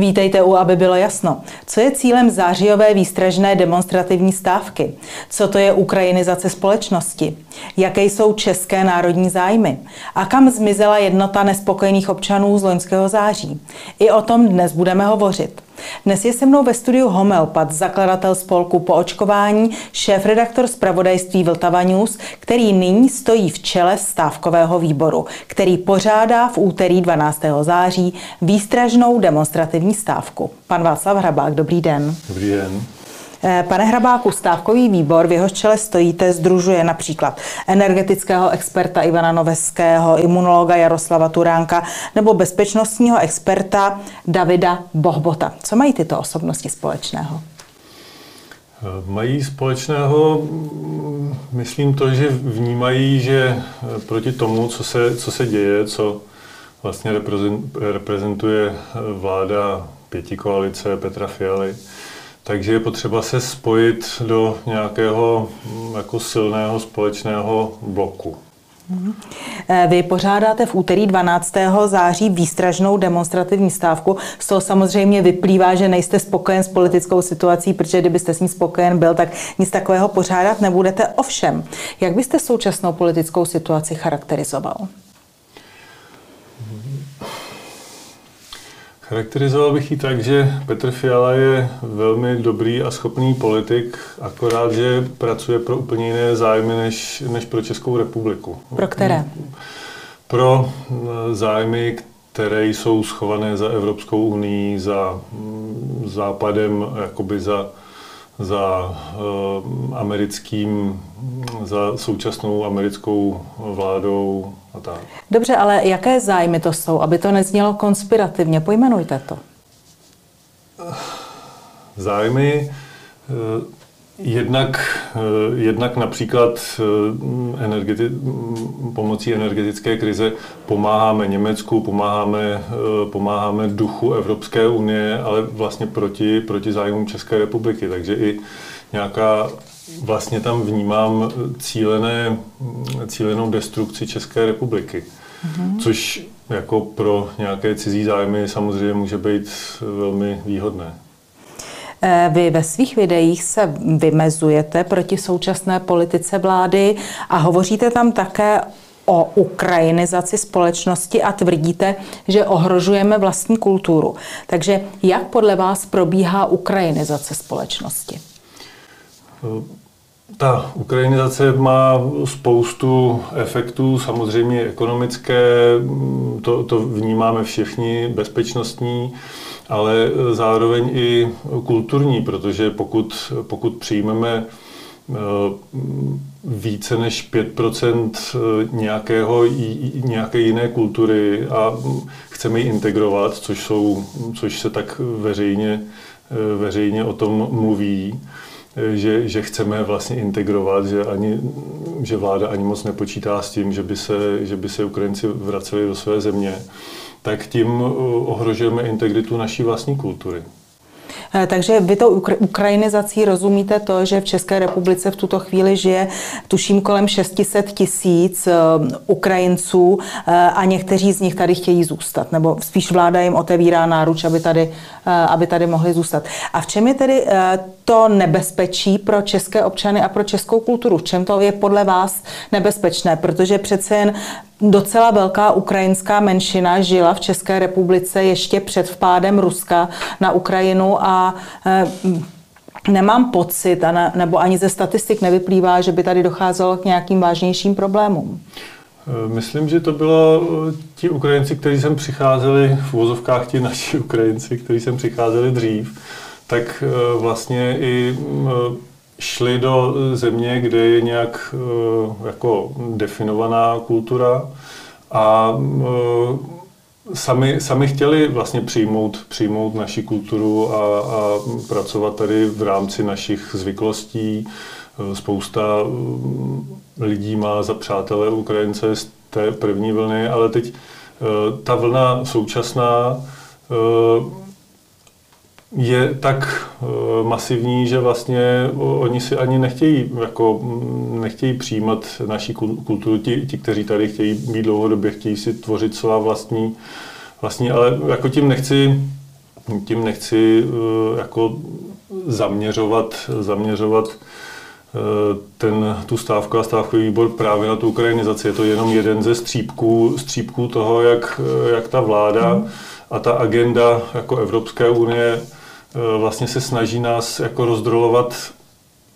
Vítejte u, aby bylo jasno. Co je cílem zářijové výstražné demonstrativní stávky? Co to je ukrajinizace společnosti? Jaké jsou české národní zájmy? A kam zmizela jednota nespokojených občanů z loňského září? I o tom dnes budeme hovořit. Dnes je se mnou ve studiu homeopat, zakladatel spolku po očkování, šéf-redaktor zpravodajství Vltava News, který nyní stojí v čele stávkového výboru, který pořádá v úterý 12. září výstražnou demonstrativní stávku. Pan Václav Hrabák, dobrý den. Dobrý den. Eh, pane Hrabáku, stávkový výbor, v jehož čele stojíte, združuje například energetického experta Ivana Noveského, imunologa Jaroslava Turánka nebo bezpečnostního experta Davida Bohbota. Co mají tyto osobnosti společného? Eh, mají společného, mm, myslím to, že vnímají, že eh, proti tomu, co se, co se děje, co vlastně reprezentuje vláda pěti koalice Petra Fialy, takže je potřeba se spojit do nějakého mm, jako silného společného bloku. Mhm. Vy pořádáte v úterý 12. září výstražnou demonstrativní stávku. Z toho samozřejmě vyplývá, že nejste spokojen s politickou situací, protože kdybyste s ní spokojen byl, tak nic takového pořádat nebudete. Ovšem, jak byste současnou politickou situaci charakterizoval? Charakterizoval bych ji tak, že Petr Fiala je velmi dobrý a schopný politik, akorát, že pracuje pro úplně jiné zájmy než, než pro Českou republiku. Pro které? Pro eh, zájmy, které jsou schované za Evropskou unii, za mm, západem, jakoby za za uh, americkým, za současnou americkou vládou a tak. Dobře, ale jaké zájmy to jsou, aby to neznělo konspirativně? Pojmenujte to. Zájmy uh, Jednak, jednak například energeti- pomocí energetické krize pomáháme Německu, pomáháme, pomáháme duchu Evropské unie, ale vlastně proti, proti zájmům České republiky. Takže i nějaká vlastně tam vnímám cílené, cílenou destrukci České republiky. Mm-hmm. Což jako pro nějaké cizí zájmy samozřejmě může být velmi výhodné. Eh, vy ve svých videích se vymezujete proti současné politice vlády a hovoříte tam také o ukrajinizaci společnosti a tvrdíte, že ohrožujeme vlastní kulturu. Takže jak podle vás probíhá ukrajinizace společnosti? Ta ukrajinizace má spoustu efektů, samozřejmě ekonomické, to, to vnímáme všichni, bezpečnostní, ale zároveň i kulturní, protože pokud, pokud přijmeme eh, více než 5% nějakého, nějaké jiné kultury a chceme ji integrovat, což, jsou, což se tak veřejně, eh, veřejně o tom mluví, že, že chceme vlastně integrovat, že, ani, že vláda ani moc nepočítá s tím, že by se, že by se Ukrajinci vraceli do své země, tak tím ohrožujeme integritu naší vlastní kultury. Eh, takže vy to ukrajinizací rozumíte to, že v České republice v tuto chvíli žije tuším kolem 600 tisíc eh, Ukrajinců eh, a někteří z nich tady chtějí zůstat, nebo spíš vláda jim otevírá náruč, aby tady, aby tady mohli zůstat. A v čem je tedy to nebezpečí pro české občany a pro českou kulturu? V čem to je podle vás nebezpečné? Protože přece jen docela velká ukrajinská menšina žila v České republice ještě před vpádem Ruska na Ukrajinu a e, nemám pocit, nebo ani ze statistik nevyplývá, že by tady docházelo k nějakým vážnějším problémům. E, myslím, že to bylo e, ti Ukrajinci, kteří sem přicházeli, v vozovkách ti naši Ukrajinci, kteří sem přicházeli dřív, tak vlastně i šli do země, kde je nějak eh, jako definovaná kultura a eh, sami, sami chtěli vlastně přijmout, přijmout naši kulturu a, a pracovat tady v rámci našich zvyklostí. Eh, spousta lidí má za přátelé Ukrajince z té první vlny, ale teď ta vlna současná je tak eh, masivní, že vlastně oni si ani nechtějí, jako, nechtějí přijímat naší kulturu. Ti, ti, kteří tady chtějí být dlouhodobě, chtějí si tvořit svá vlastní, vlastní ale jako tím nechci tím nechci jako zaměřovat, zaměřovat ten, tu stávku a stávkový výbor právě na tu ukrajinizaci. Je to jenom jeden ze střípků, střípků toho, jak, jak ta vláda mm. a ta agenda jako Evropské unie vlastně se snaží nás jako rozdrolovat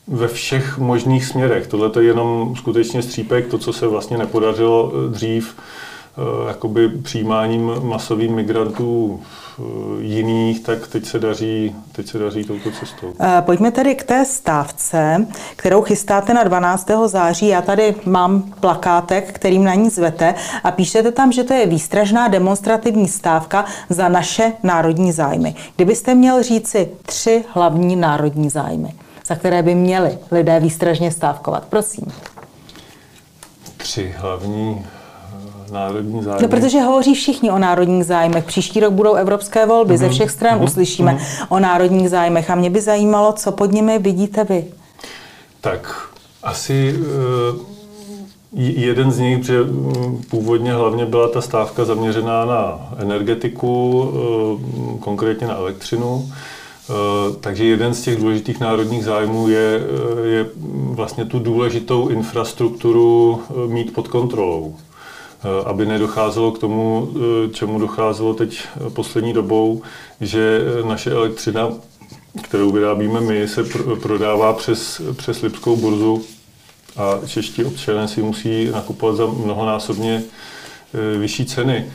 ve všech možných směrech. Tohle je jenom skutečně střípek, to, co se vlastně nepodařilo dřív, Eh, jakoby přijímáním masových migrantů eh, jiných, tak teď se daří, teď se daří touto cestou. Eh, pojďme tedy k té stávce, kterou chystáte na 12. září. Já tady mám plakátek, kterým na ní zvete a píšete tam, že to je výstražná demonstrativní stávka za naše národní zájmy. Kdybyste měl říci tři hlavní národní zájmy, za které by měli lidé výstražně stávkovat, prosím. Tři hlavní národní zájmy. No, protože hovoří všichni o národních zájmech. Příští rok budou evropské volby. Mm-hmm. Ze mhm. všech stran mm-hmm. uslyšíme mm-hmm. o národních zájmech. A mě by zajímalo, co pod nimi vidíte vy. Tak asi uh, jeden z nich, že mm, původně hlavně byla ta stávka zaměřená na energetiku, uh, konkrétně na elektřinu. Uh, takže jeden z těch důležitých národních zájmů je, je vlastně tu důležitou infrastrukturu mít pod kontrolou. Eh, aby nedocházelo k tomu, eh, čemu docházelo teď poslední dobou, že naše elektřina, kterou vyrábíme my, se prodává přes, přes Lipskou burzu a čeští občané si musí nakupovat za mnohonásobně eh, vyšší ceny.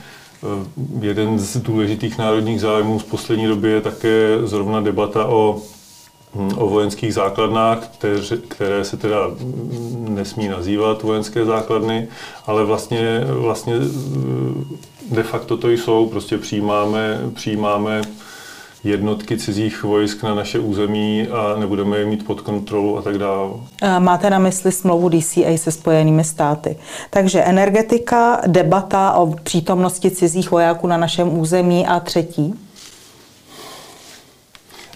Jeden z důležitých národních zájmů z poslední doby je také zrovna debata o o vojenských základnách, které, se teda nesmí nazývat vojenské základny, ale vlastně, vlastně eh, de facto to jsou, prostě přijímáme, přijímáme jednotky cizích vojsk na naše území a nebudeme je mít pod kontrolu a tak dále. Máte na mysli smlouvu DCA se Spojenými státy. Takže energetika, debata o přítomnosti cizích vojáků na našem území a třetí?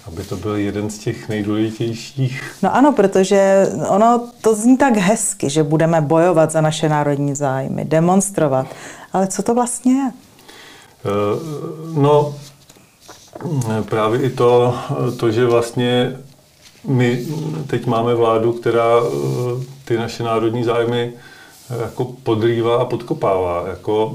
Aby to byl jeden z těch nejdůležitějších. No ano, protože ono to zní tak hezky, že budeme bojovat za naše národní zájmy, demonstrovat. Ale co to vlastně je? Eh, no, právě i to, to, že vlastně my teď máme vládu, která eh, ty naše národní zájmy jako podrývá a podkopává. Jako,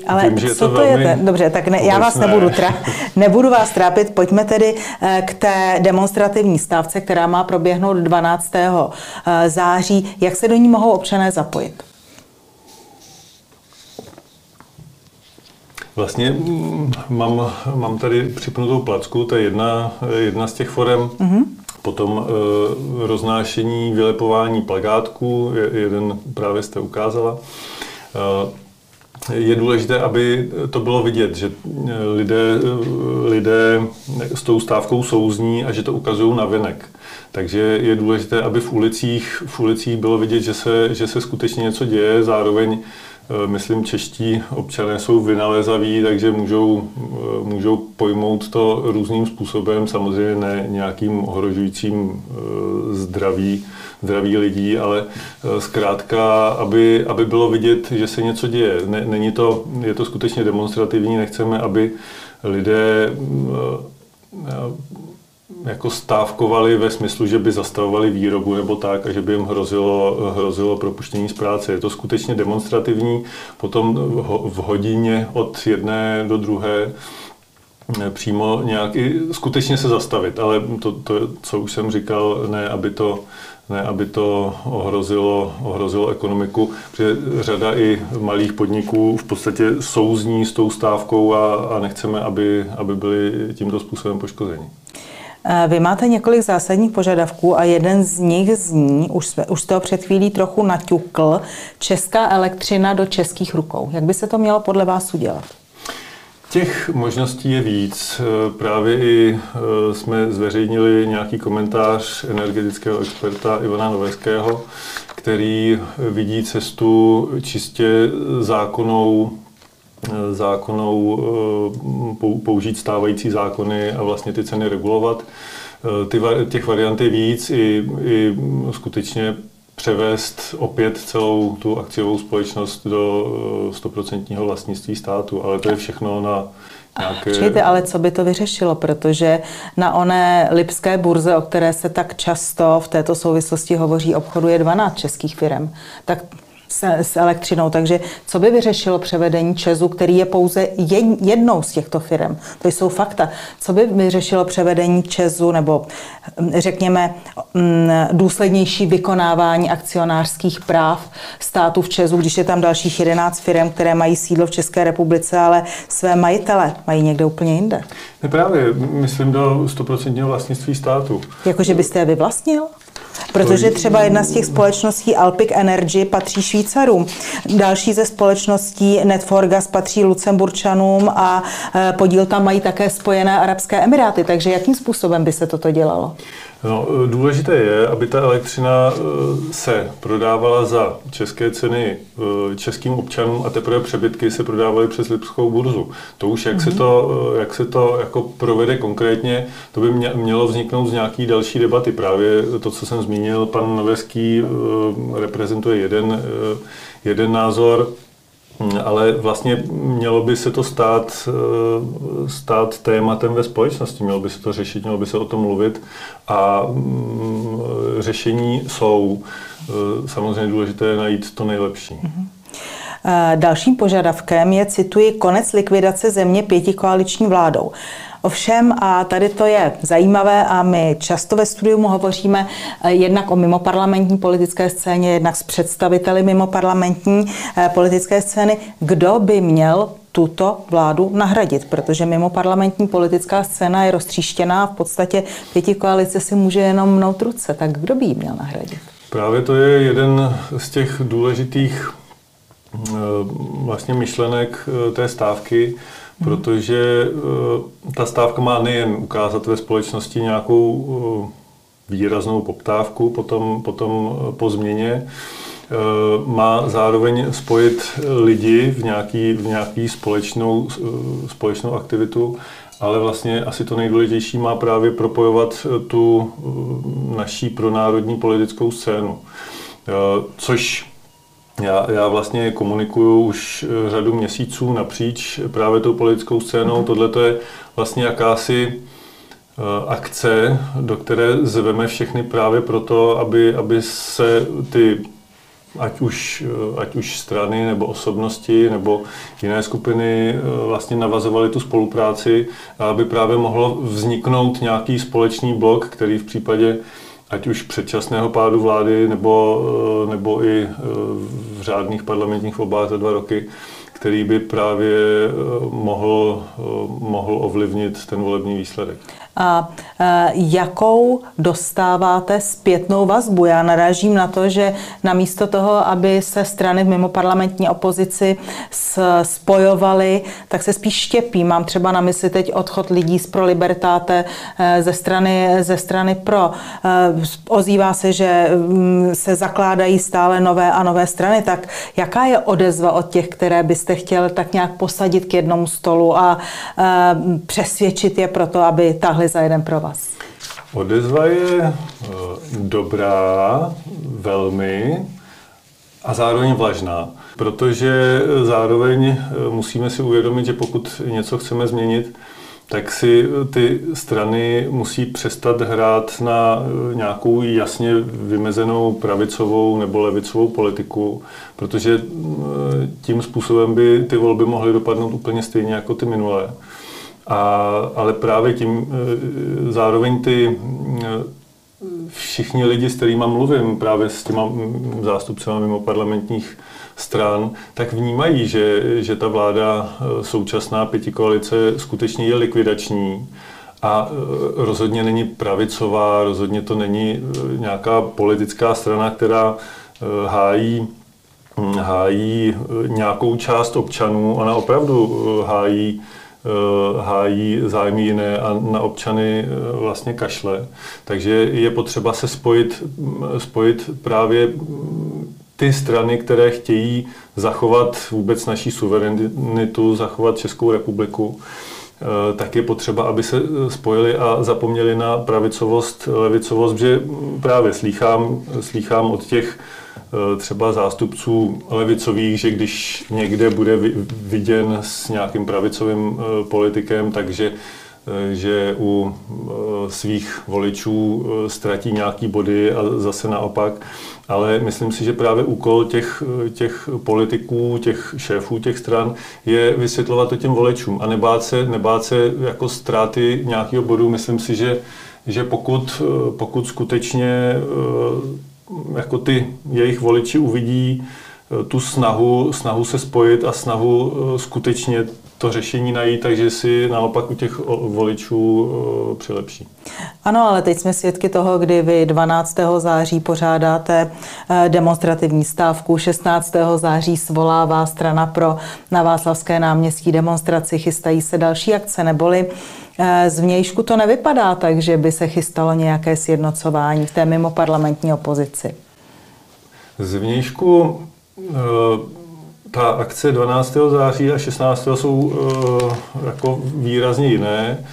eh, Ale vím, že co to, to je? Ten? Dobře, tak ne, já vás nebudu, tra, nebudu vás trápit. Pojďme tedy eh, k té demonstrativní stávce, která má proběhnout 12. Eh, září. Jak se do ní mohou občané zapojit? Vlastně mm, mám, mám tady připnutou placku, to je jedna, jedna z těch forem. Mm-hmm. Potom e, roznášení, vylepování plagátků, jeden právě jste ukázala. E, je důležité, aby to bylo vidět, že lidé, lidé s tou stávkou souzní a že to ukazují na venek. Takže je důležité, aby v ulicích, v ulicích bylo vidět, že se, že se skutečně něco děje, zároveň Eh, myslím, čeští občané jsou vynalézaví, takže můžou, eh, můžou pojmout to různým způsobem, samozřejmě ne nějakým ohrožujícím eh, zdraví, zdraví lidí, ale zkrátka, aby, aby bylo vidět, že se něco děje. Není to, je to skutečně demonstrativní, nechceme, aby lidé jako stávkovali ve smyslu, že by zastavovali výrobu nebo tak a že by jim hrozilo, hrozilo propuštění z práce. Je to skutečně demonstrativní, potom v hodině od jedné do druhé eh, přímo nějak i skutečně se zastavit, ale to, to co už jsem říkal, ne aby to, ne, aby to ohrozilo, ohrozilo ekonomiku, protože řada i malých podniků v podstatě souzní s tou stávkou a, a nechceme, aby, aby byli tímto způsobem poškozeni. Eh, vy máte několik zásadních požadavků a jeden z nich zní, už, jsme, už jste ho před chvílí trochu naťukl, česká elektřina do českých rukou. Jak by se to mělo podle vás udělat? Těch možností je víc. Eh, právě i eh, jsme zveřejnili nějaký komentář energetického experta Ivana Noveského, který vidí cestu čistě zákonou zákonou eh, použít stávající zákony a vlastně ty ceny regulovat. Eh, ty, těch variant je víc i, i skutečně převést opět celou tu akciovou společnost do 100% eh, vlastnictví státu, ale to je všechno na Nějaké... Čejte, ale co by to vyřešilo, protože na oné Lipské burze, o které se tak často v této souvislosti hovoří, obchoduje 12 českých firm. Tak s, s elektřinou. Takže co by vyřešilo převedení Česu, který je pouze jednou z těchto firm? To jsou fakta. Co by vyřešilo převedení Česu nebo hm, řekněme hm, důslednější vykonávání akcionářských práv států v Česu, když je tam dalších 11 firm, které mají sídlo v České republice, ale své majitele mají někde úplně jinde? Ne právě, myslím do 100% vlastnictví státu. Jakože byste je vyvlastnil? Protože třeba jedna z těch společností Alpic Energy patří Švýcarům. Další ze společností Netforgas patří Lucemburčanům a e, podíl tam mají také Spojené Arabské Emiráty. Takže jakým způsobem by se toto dělalo? No, důležité je, aby ta elektřina e, se prodávala za české ceny e, českým občanům a teprve přebytky se prodávaly přes Lipskou burzu. To už, jak, mm-hmm. se, mhm. to, e, jak se to jako provede konkrétně, to by mělo vzniknout z nějaký další debaty. Právě to, co jsem zmínil, pan Noveský reprezentuje jeden, jeden názor, ale vlastně mělo by se to stát, eh, stát tématem ve společnosti, mělo by se to řešit, mělo by se o tom mluvit a mm, řešení jsou. Eh, samozřejmě důležité najít to nejlepší. Mm-hmm. Dalším požadavkem je, cituji, konec likvidace země pěti koaliční vládou. Ovšem, a tady to je zajímavé a my často ve studiu hovoříme eh, jednak o mimoparlamentní politické scéně, jednak s představiteli mimoparlamentní eh, politické scény. Kdo by měl tuto vládu nahradit, protože mimo parlamentní politická scéna je roztříštěná a v podstatě pěti koalice si může jenom mnout ruce. Tak kdo by ji měl nahradit? Právě to je jeden z těch důležitých eh, vlastně myšlenek té stávky, protože eh, ta stávka má nejen ukázat ve společnosti nějakou eh, výraznou poptávku potom, potom eh, po změně, má zároveň spojit lidi v nějaký, v nějaký společnou, společnou aktivitu, ale vlastně asi to nejdůležitější má právě propojovat tu naší pronárodní politickou scénu. Což já, já vlastně komunikuju už eh, řadu měsíců napříč právě tou politickou scénou. Mm-hmm. Tohle je vlastně jakási eh, akce, do které zveme všechny právě proto, aby, aby se ty ať už, eh, ať už strany nebo osobnosti nebo jiné skupiny vlastně navazovaly tu spolupráci aby právě mohlo vzniknout nějaký společný blok, který v případě ať už předčasného pádu vlády nebo, eh, nebo i eh, v řádných parlamentních volbách za dva roky, který by právě eh, mohl, mohl ovlivnit ten volební výsledek a jakou dostáváte zpětnou vazbu. Já narážím na to, že namísto toho, aby se strany v mimoparlamentní opozici spojovaly, tak se spíš štěpí. Mám třeba na mysli teď odchod lidí z Pro Libertáte e, ze strany, ze strany Pro. E, ozývá se, že mm, se zakládají stále nové a nové strany, tak jaká je odezva od těch, které byste chtěl tak nějak posadit k jednomu stolu a e, přesvědčit je proto, aby tahle za jeden pro vás? Odezva je eh, dobrá, velmi a zároveň vlažná, protože zároveň eh, musíme si uvědomit, že pokud něco chceme změnit, tak si ty strany musí přestat hrát na eh, nějakou jasně vymezenou pravicovou nebo levicovou politiku, protože tím způsobem by ty volby mohly dopadnout úplně stejně jako ty minulé. A, ale právě tím e, zároveň ty e, všichni lidi, s kterými mluvím, právě s těma zástupci mimo parlamentních stran, tak vnímají, že, že ta vláda e, současná pětikoalice skutečně je likvidační a rozhodně není pravicová, rozhodně to není nějaká politická strana, která hájí hájí nějakou část občanů, ona opravdu hájí hájí zájmy jiné a na občany eh, vlastně kašle. Takže je potřeba se spojit, spojit právě ty strany, které chtějí zachovat vůbec naší suverenitu, zachovat Českou republiku, eh, tak je potřeba, aby se spojili a zapomněli na pravicovost, levicovost, že právě slýchám, slýchám od těch třeba zástupců levicových, že když někde bude viděn s nějakým pravicovým politikem, takže že u svých voličů ztratí nějaký body a zase naopak ale myslím si, že právě úkol těch, těch politiků, těch šéfů těch stran je vysvětlovat to těm voličům a nebát se, nebát se jako ztráty nějakého bodu. Myslím si, že, že pokud, pokud skutečně eh, jako ty jejich voliči uvidí eh, tu snahu, snahu se spojit a snahu eh, skutečně to řešení najít, takže si naopak u těch voličů přilepší. Ano, ale teď jsme svědky toho, kdy vy 12. září pořádáte eh, demonstrativní stávku, 16. září svolává strana pro na Václavské náměstí demonstraci, chystají se další akce, neboli eh, z vnějšku to nevypadá tak, že by se chystalo nějaké sjednocování v té mimo parlamentní opozici. Z vnějšku eh, ta akce 12. září a 16. jsou jako výrazně jiné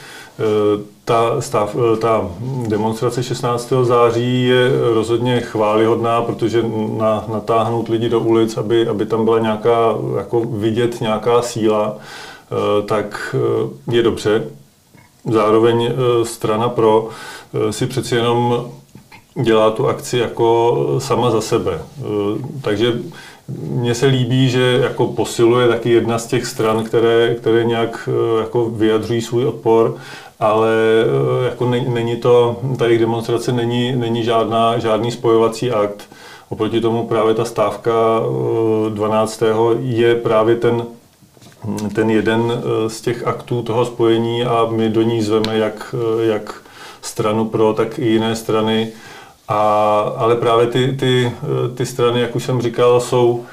ta, stav, ta demonstrace 16. září je rozhodně chválihodná, protože na, natáhnout lidi do ulic, aby, aby tam byla nějaká, jako vidět nějaká síla, eh, tak eh, je dobře. Zároveň eh, strana pro si přeci jenom dělá tu akci jako sama za sebe. Takže mně se líbí, že jako posiluje taky jedna z těch stran, které, které nějak jako vyjadřují svůj odpor ale eh, jako není to, ta jejich demonstrace není, není žádná, žádný spojovací akt. Oproti tomu právě ta stávka 12. Eh, je právě ten, ten jeden z těch aktů toho spojení a my do ní zveme jak, jak stranu pro, tak i jiné strany. A, ale právě ty, ty, ty strany, jak už jsem říkal, jsou,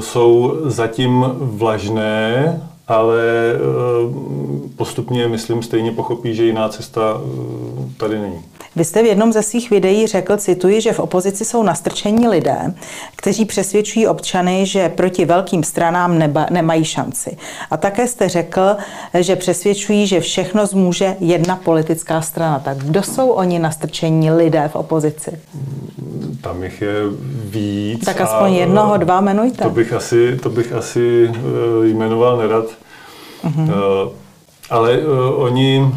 jsou zatím vlažné ale eh, postupně, myslím, stejně pochopí, že jiná cesta eh, tady není. Vy jste v jednom ze svých videí řekl, cituji, že v opozici jsou nastrčení lidé, kteří přesvědčují občany, že proti velkým stranám neba, nemají šanci. A také jste řekl, že přesvědčují, že všechno zmůže jedna politická strana. Tak kdo jsou oni nastrčení lidé v opozici? Tam jich je víc. Tak aspoň jednoho, dva jmenujte. To bych asi, to bych asi eh, jmenoval nerad. Uh-huh. Ale oni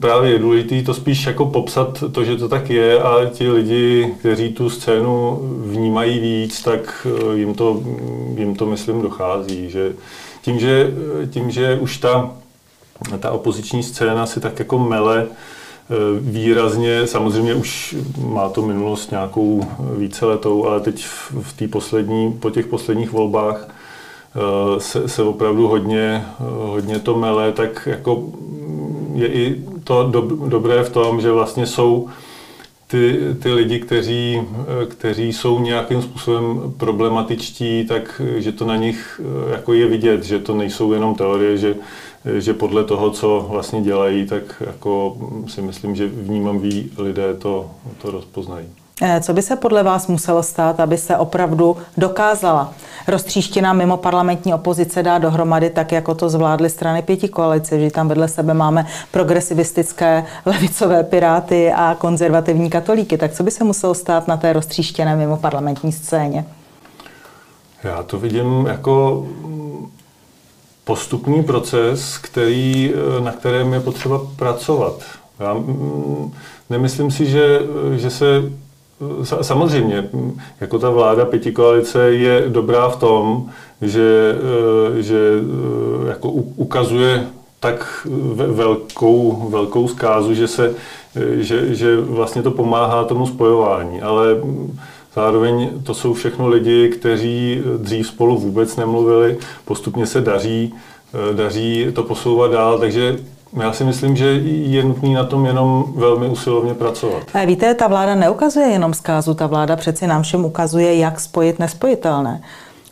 Právě je důležité to spíš jako popsat to, že to tak je a ti lidi, kteří tu scénu vnímají víc, tak eh, jim to, jim to myslím, dochází. Že tím, že, tím, že už ta, ta opoziční scéna si tak jako mele eh, výrazně, samozřejmě už má to minulost nějakou víceletou, ale teď v, té poslední, po těch posledních volbách eh, se, se opravdu hodně, hodně to mele, tak jako je i to do, dobré v tom, že vlastně jsou ty, ty lidi, kteří, kteří jsou nějakým způsobem problematičtí, tak že to na nich eh, jako je vidět, že to nejsou jenom teorie, že, že podle toho, co vlastně dělají, tak jako si myslím, že vnímaví lidé to, to rozpoznají. Eh, co by se podle vás muselo stát, aby se opravdu dokázala roztříštěná mimo parlamentní opozice dá dohromady tak, jako to zvládly strany pěti koalice, že tam vedle sebe máme progresivistické levicové piráty a konzervativní katolíky. Tak co by se muselo stát na té roztříštěné mimo parlamentní scéně? Já to vidím jako postupný proces, který, na kterém je potřeba pracovat. Já mm, nemyslím si, že, že se Samozřejmě, jako ta vláda pětikoalice je dobrá v tom, že, eh, že eh, jako ukazuje tak velkou, velkou zkázu, že, se, eh, že, že vlastně to pomáhá tomu spojování. Ale zároveň to jsou všechno lidi, kteří dřív spolu vůbec nemluvili, postupně se daří, daří to posouvat dál, takže já si myslím, že je nutný na tom jenom velmi usilovně pracovat. Víte, ta vláda neukazuje jenom zkázu, ta vláda přeci nám všem ukazuje, jak spojit nespojitelné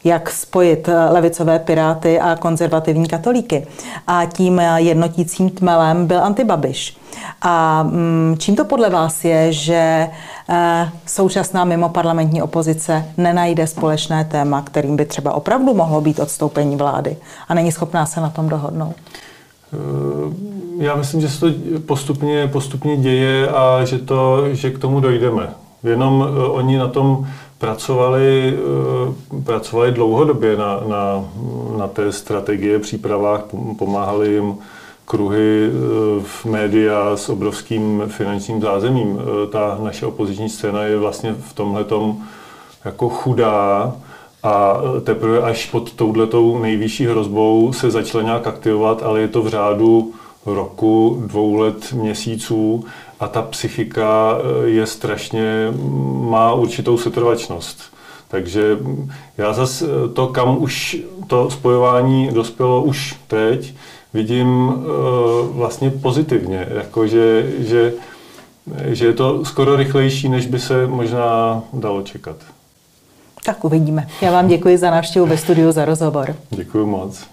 jak spojit levicové piráty a konzervativní katolíky. A tím jednotícím tmelem byl antibabiš. A mm, čím to podle vás je, že eh, současná mimo parlamentní opozice nenajde společné téma, kterým by třeba opravdu mohlo být odstoupení vlády a není schopná se na tom dohodnout? Eh, já myslím, že se to postupně, postupně děje a že, to, že k tomu dojdeme. Jenom oni na tom pracovali, pracovali dlouhodobě na, na, na té strategie, přípravách, pomáhali jim kruhy v média s obrovským finančním zázemím. Ta naše opoziční scéna je vlastně v tomhletom jako chudá, a teprve až pod touhletou nejvyšší hrozbou se začala nějak aktivovat, ale je to v řádu roku, dvou let, měsíců a ta psychika eh, je strašně, má určitou setrvačnost. Takže já zase eh, to, kam už to spojování dospělo už teď, vidím eh, vlastně pozitivně, jako že, že, že je to skoro rychlejší, než by se možná dalo čekat. Tak uvidíme. Já vám děkuji za návštěvu ve studiu, za rozhovor. Děkuji moc.